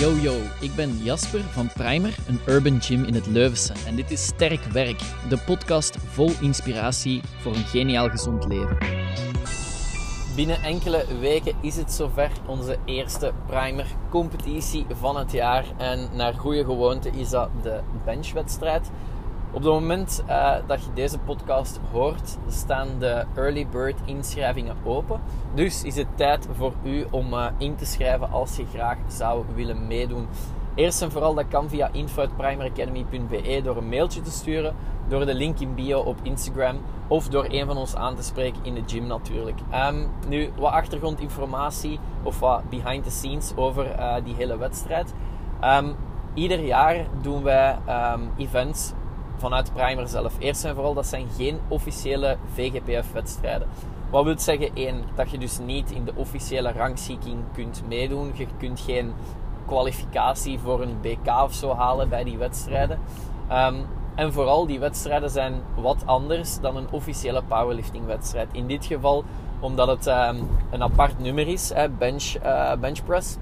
Yo yo, ik ben Jasper van Primer, een urban gym in het Leuvense. En dit is Sterk Werk, de podcast vol inspiratie voor een geniaal gezond leven. Binnen enkele weken is het zover onze eerste Primer competitie van het jaar. En naar goede gewoonte is dat de benchwedstrijd. Op het moment uh, dat je deze podcast hoort, staan de early bird inschrijvingen open. Dus is het tijd voor u om uh, in te schrijven als je graag zou willen meedoen. Eerst en vooral dat kan via info.primeracademy.be door een mailtje te sturen, door de link in bio op Instagram of door een van ons aan te spreken in de gym natuurlijk. Um, nu, wat achtergrondinformatie of wat behind the scenes over uh, die hele wedstrijd. Um, ieder jaar doen wij um, events vanuit Primer zelf. Eerst en vooral, dat zijn geen officiële VGPF-wedstrijden. Wat wil zeggen? één, dat je dus niet in de officiële rangschikking kunt meedoen. Je kunt geen kwalificatie voor een BK of zo halen bij die wedstrijden. Um, en vooral, die wedstrijden zijn wat anders dan een officiële powerlifting-wedstrijd. In dit geval omdat het um, een apart nummer is, hè, bench, uh, benchpress.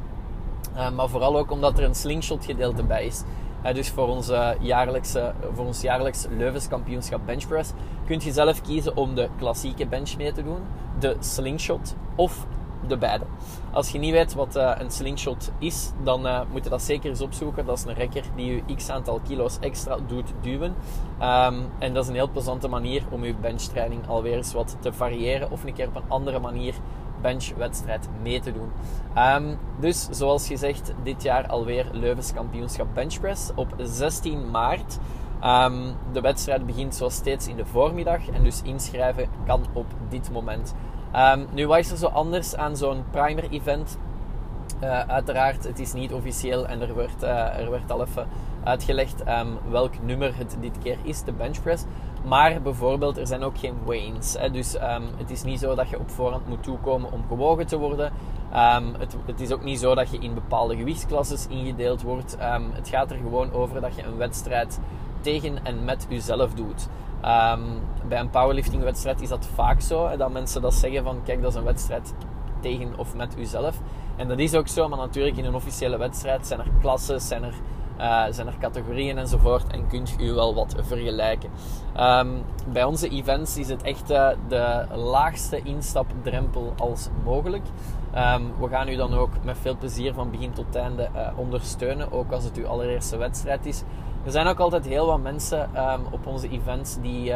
Uh, maar vooral ook omdat er een slingshot gedeelte bij is. Uh, dus voor, onze jaarlijkse, voor ons jaarlijks Leuvens kampioenschap benchpress kunt je zelf kiezen om de klassieke bench mee te doen, de slingshot of de beide. Als je niet weet wat een slingshot is, dan moet je dat zeker eens opzoeken. Dat is een rekker die je x aantal kilo's extra doet duwen. Um, en dat is een heel plezante manier om je benchtraining alweer eens wat te variëren of een keer op een andere manier benchwedstrijd mee te doen. Um, dus zoals gezegd, dit jaar alweer Leuvens kampioenschap benchpress op 16 maart. Um, de wedstrijd begint zoals steeds in de voormiddag en dus inschrijven kan op dit moment. Um, nu, wat is er zo anders aan zo'n primer event? Uh, uiteraard, het is niet officieel en er werd, uh, er werd al even uitgelegd um, welk nummer het dit keer is, de benchpress. Maar bijvoorbeeld, er zijn ook geen. Hè? Dus um, het is niet zo dat je op voorhand moet toekomen om gewogen te worden. Um, het, het, is ook niet zo dat je in bepaalde gewichtsklasses ingedeeld wordt. het gaat er gewoon over dat je een wedstrijd tegen en met jezelf doet. bij een powerlifting wedstrijd is dat vaak zo. Dat mensen dat zeggen van, kijk, dat is een wedstrijd tegen of met uzelf. En dat is ook zo, maar natuurlijk in een officiële wedstrijd zijn er klassen, zijn er uh, zijn er categorieën enzovoort en kunt u wel wat vergelijken. Um, bij onze events is het echt uh, de laagste instapdrempel als mogelijk. Um, we gaan u dan ook met veel plezier van begin tot einde uh, ondersteunen, ook als het uw allereerste wedstrijd is. Er zijn ook altijd heel wat mensen um, op onze events die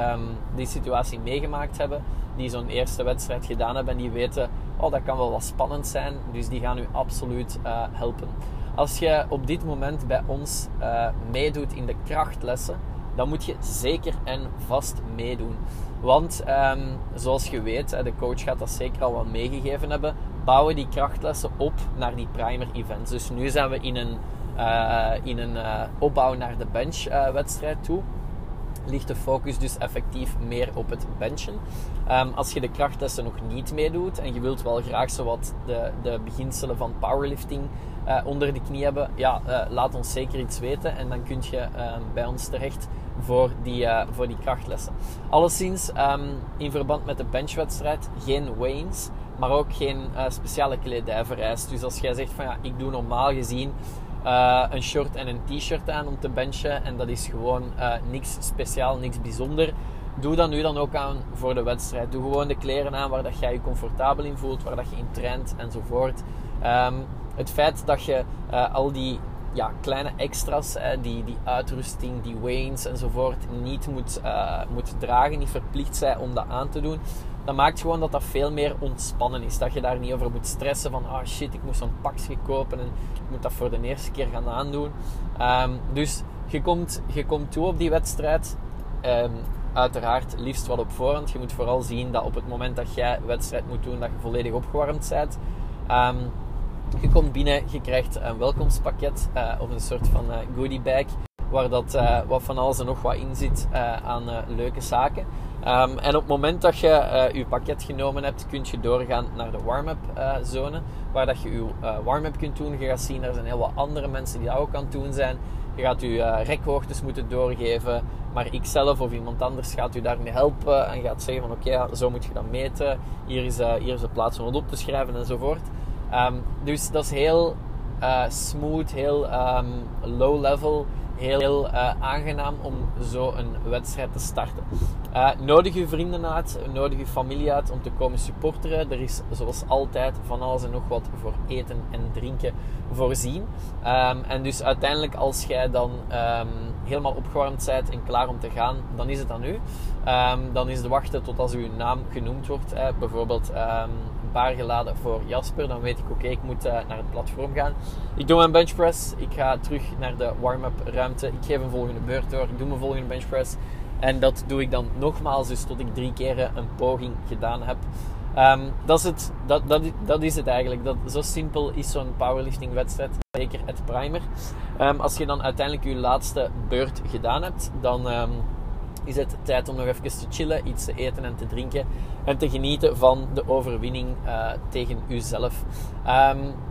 die situatie meegemaakt hebben, die zo'n eerste wedstrijd gedaan hebben en die weten, oh dat kan wel wat spannend zijn, dus die gaan u absoluut helpen. Als je op dit moment bij ons uh, meedoet in de krachtlessen, dan moet je zeker en vast meedoen. Want um, zoals je weet, de coach gaat dat zeker al wel meegegeven hebben, bouwen die krachtlessen op naar die primer events. Dus nu zijn we in een, uh, in een uh, opbouw naar de benchwedstrijd toe ligt de focus dus effectief meer op het benchen. Um, als je de krachtlessen nog niet meedoet en je wilt wel graag zo wat de, de beginselen van powerlifting uh, onder de knie hebben, ja, uh, laat ons zeker iets weten en dan kun je uh, bij ons terecht voor die, eh, voor die krachtlessen. Alleszins, um, in verband met de benchwedstrijd, geen Waynes, maar ook geen speciale kledij vereist. Dus als jij zegt van ja, ik doe normaal gezien uh, een short en een t-shirt aan om te benchen. En dat is gewoon uh, niks speciaal, niks bijzonder. Doe dat nu dan ook aan voor de wedstrijd. Doe gewoon de kleren aan waar dat jij je comfortabel in voelt, waar dat je in traint enzovoort. Um, het feit dat je uh, al die ja, kleine extra's, die, die uitrusting, die wains enzovoort, niet moet, moet dragen, niet verplicht zijn om dat aan te doen dat maakt gewoon dat dat veel meer ontspannen is. Dat je daar niet over moet stressen van, ah oh shit, ik moet zo'n pakje kopen en ik moet dat voor de eerste keer gaan aandoen. Um, dus je komt, je komt toe op die wedstrijd. Um, uiteraard liefst wat op voorhand. Je moet vooral zien dat op het moment dat jij wedstrijd moet doen, dat je volledig opgewarmd bent. Um, je komt binnen, je krijgt een welkomstpakket uh, of een soort van uh, goodie bag waar dat, uh, wat van alles en nog wat in zit aan leuke zaken. Um, en op het moment dat je je pakket genomen hebt, kun je doorgaan naar de warm-up zone, waar dat je je warm-up kunt doen. Je gaat zien, er zijn heel wat andere mensen die dat ook aan het doen zijn. Je gaat je rekhoogtes moeten doorgeven, maar ik zelf of iemand anders gaat u daarmee helpen en gaat zeggen van oké, zo moet je dat meten. Hier is, hier is de plaats om het op te schrijven enzovoort. Um, dus dat is heel uh, smooth, heel um, low level, heel, uh, aangenaam om zo een wedstrijd te starten. Uh, nodig uw vrienden uit, nodig uw familie uit om te komen supporteren. Er is zoals altijd van alles en nog wat voor eten en drinken voorzien. Um, en dus uiteindelijk als jij dan um, helemaal opgewarmd bent en klaar om te gaan, dan is het aan u. Um, dan is het wachten tot als uw naam genoemd wordt. Hè. Bijvoorbeeld een paar geladen voor Jasper. Dan weet ik, oké, ik moet naar het platform gaan. Ik doe mijn benchpress. Ik ga terug naar de warm-up ruimte. Ik geef een volgende beurt door. Ik doe mijn volgende benchpress. En dat doe ik dan nogmaals, dus tot ik drie keer een poging gedaan heb. Um, dat, is het, dat, dat, is het eigenlijk. Dat, zo simpel is zo'n powerlifting wedstrijd. Zeker het primer. Um, als je dan uiteindelijk je laatste beurt gedaan hebt, dan um, is het tijd om nog even te chillen, iets te eten en te drinken. En te genieten van de overwinning uh, tegen uzelf.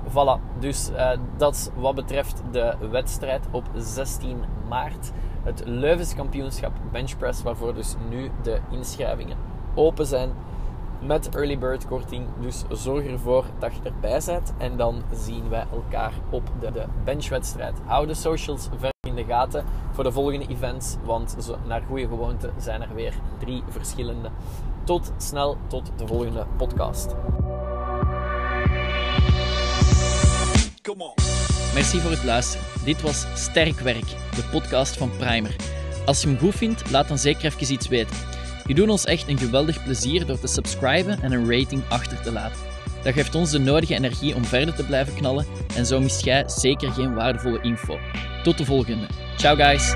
voilà, dus uh, dat wat betreft de wedstrijd op 16 maart. Het Leuvense kampioenschap benchpress, waarvoor dus nu de inschrijvingen open zijn met early bird korting. Dus zorg ervoor dat je erbij bent. En dan zien wij elkaar op de, de benchwedstrijd. Hou de socials ver in de gaten voor de volgende events. Want naar goede gewoonte zijn er weer drie verschillende. Tot snel, tot de volgende podcast. Merci voor het luisteren. Dit was Sterk Werk, de podcast van Primer. Als je hem goed vindt, laat dan zeker even iets weten. Je doet ons echt een geweldig plezier door te subscriben en een rating achter te laten. Dat geeft ons de nodige energie om verder te blijven knallen en zo mist jij zeker geen waardevolle info. Tot de volgende. Ciao guys!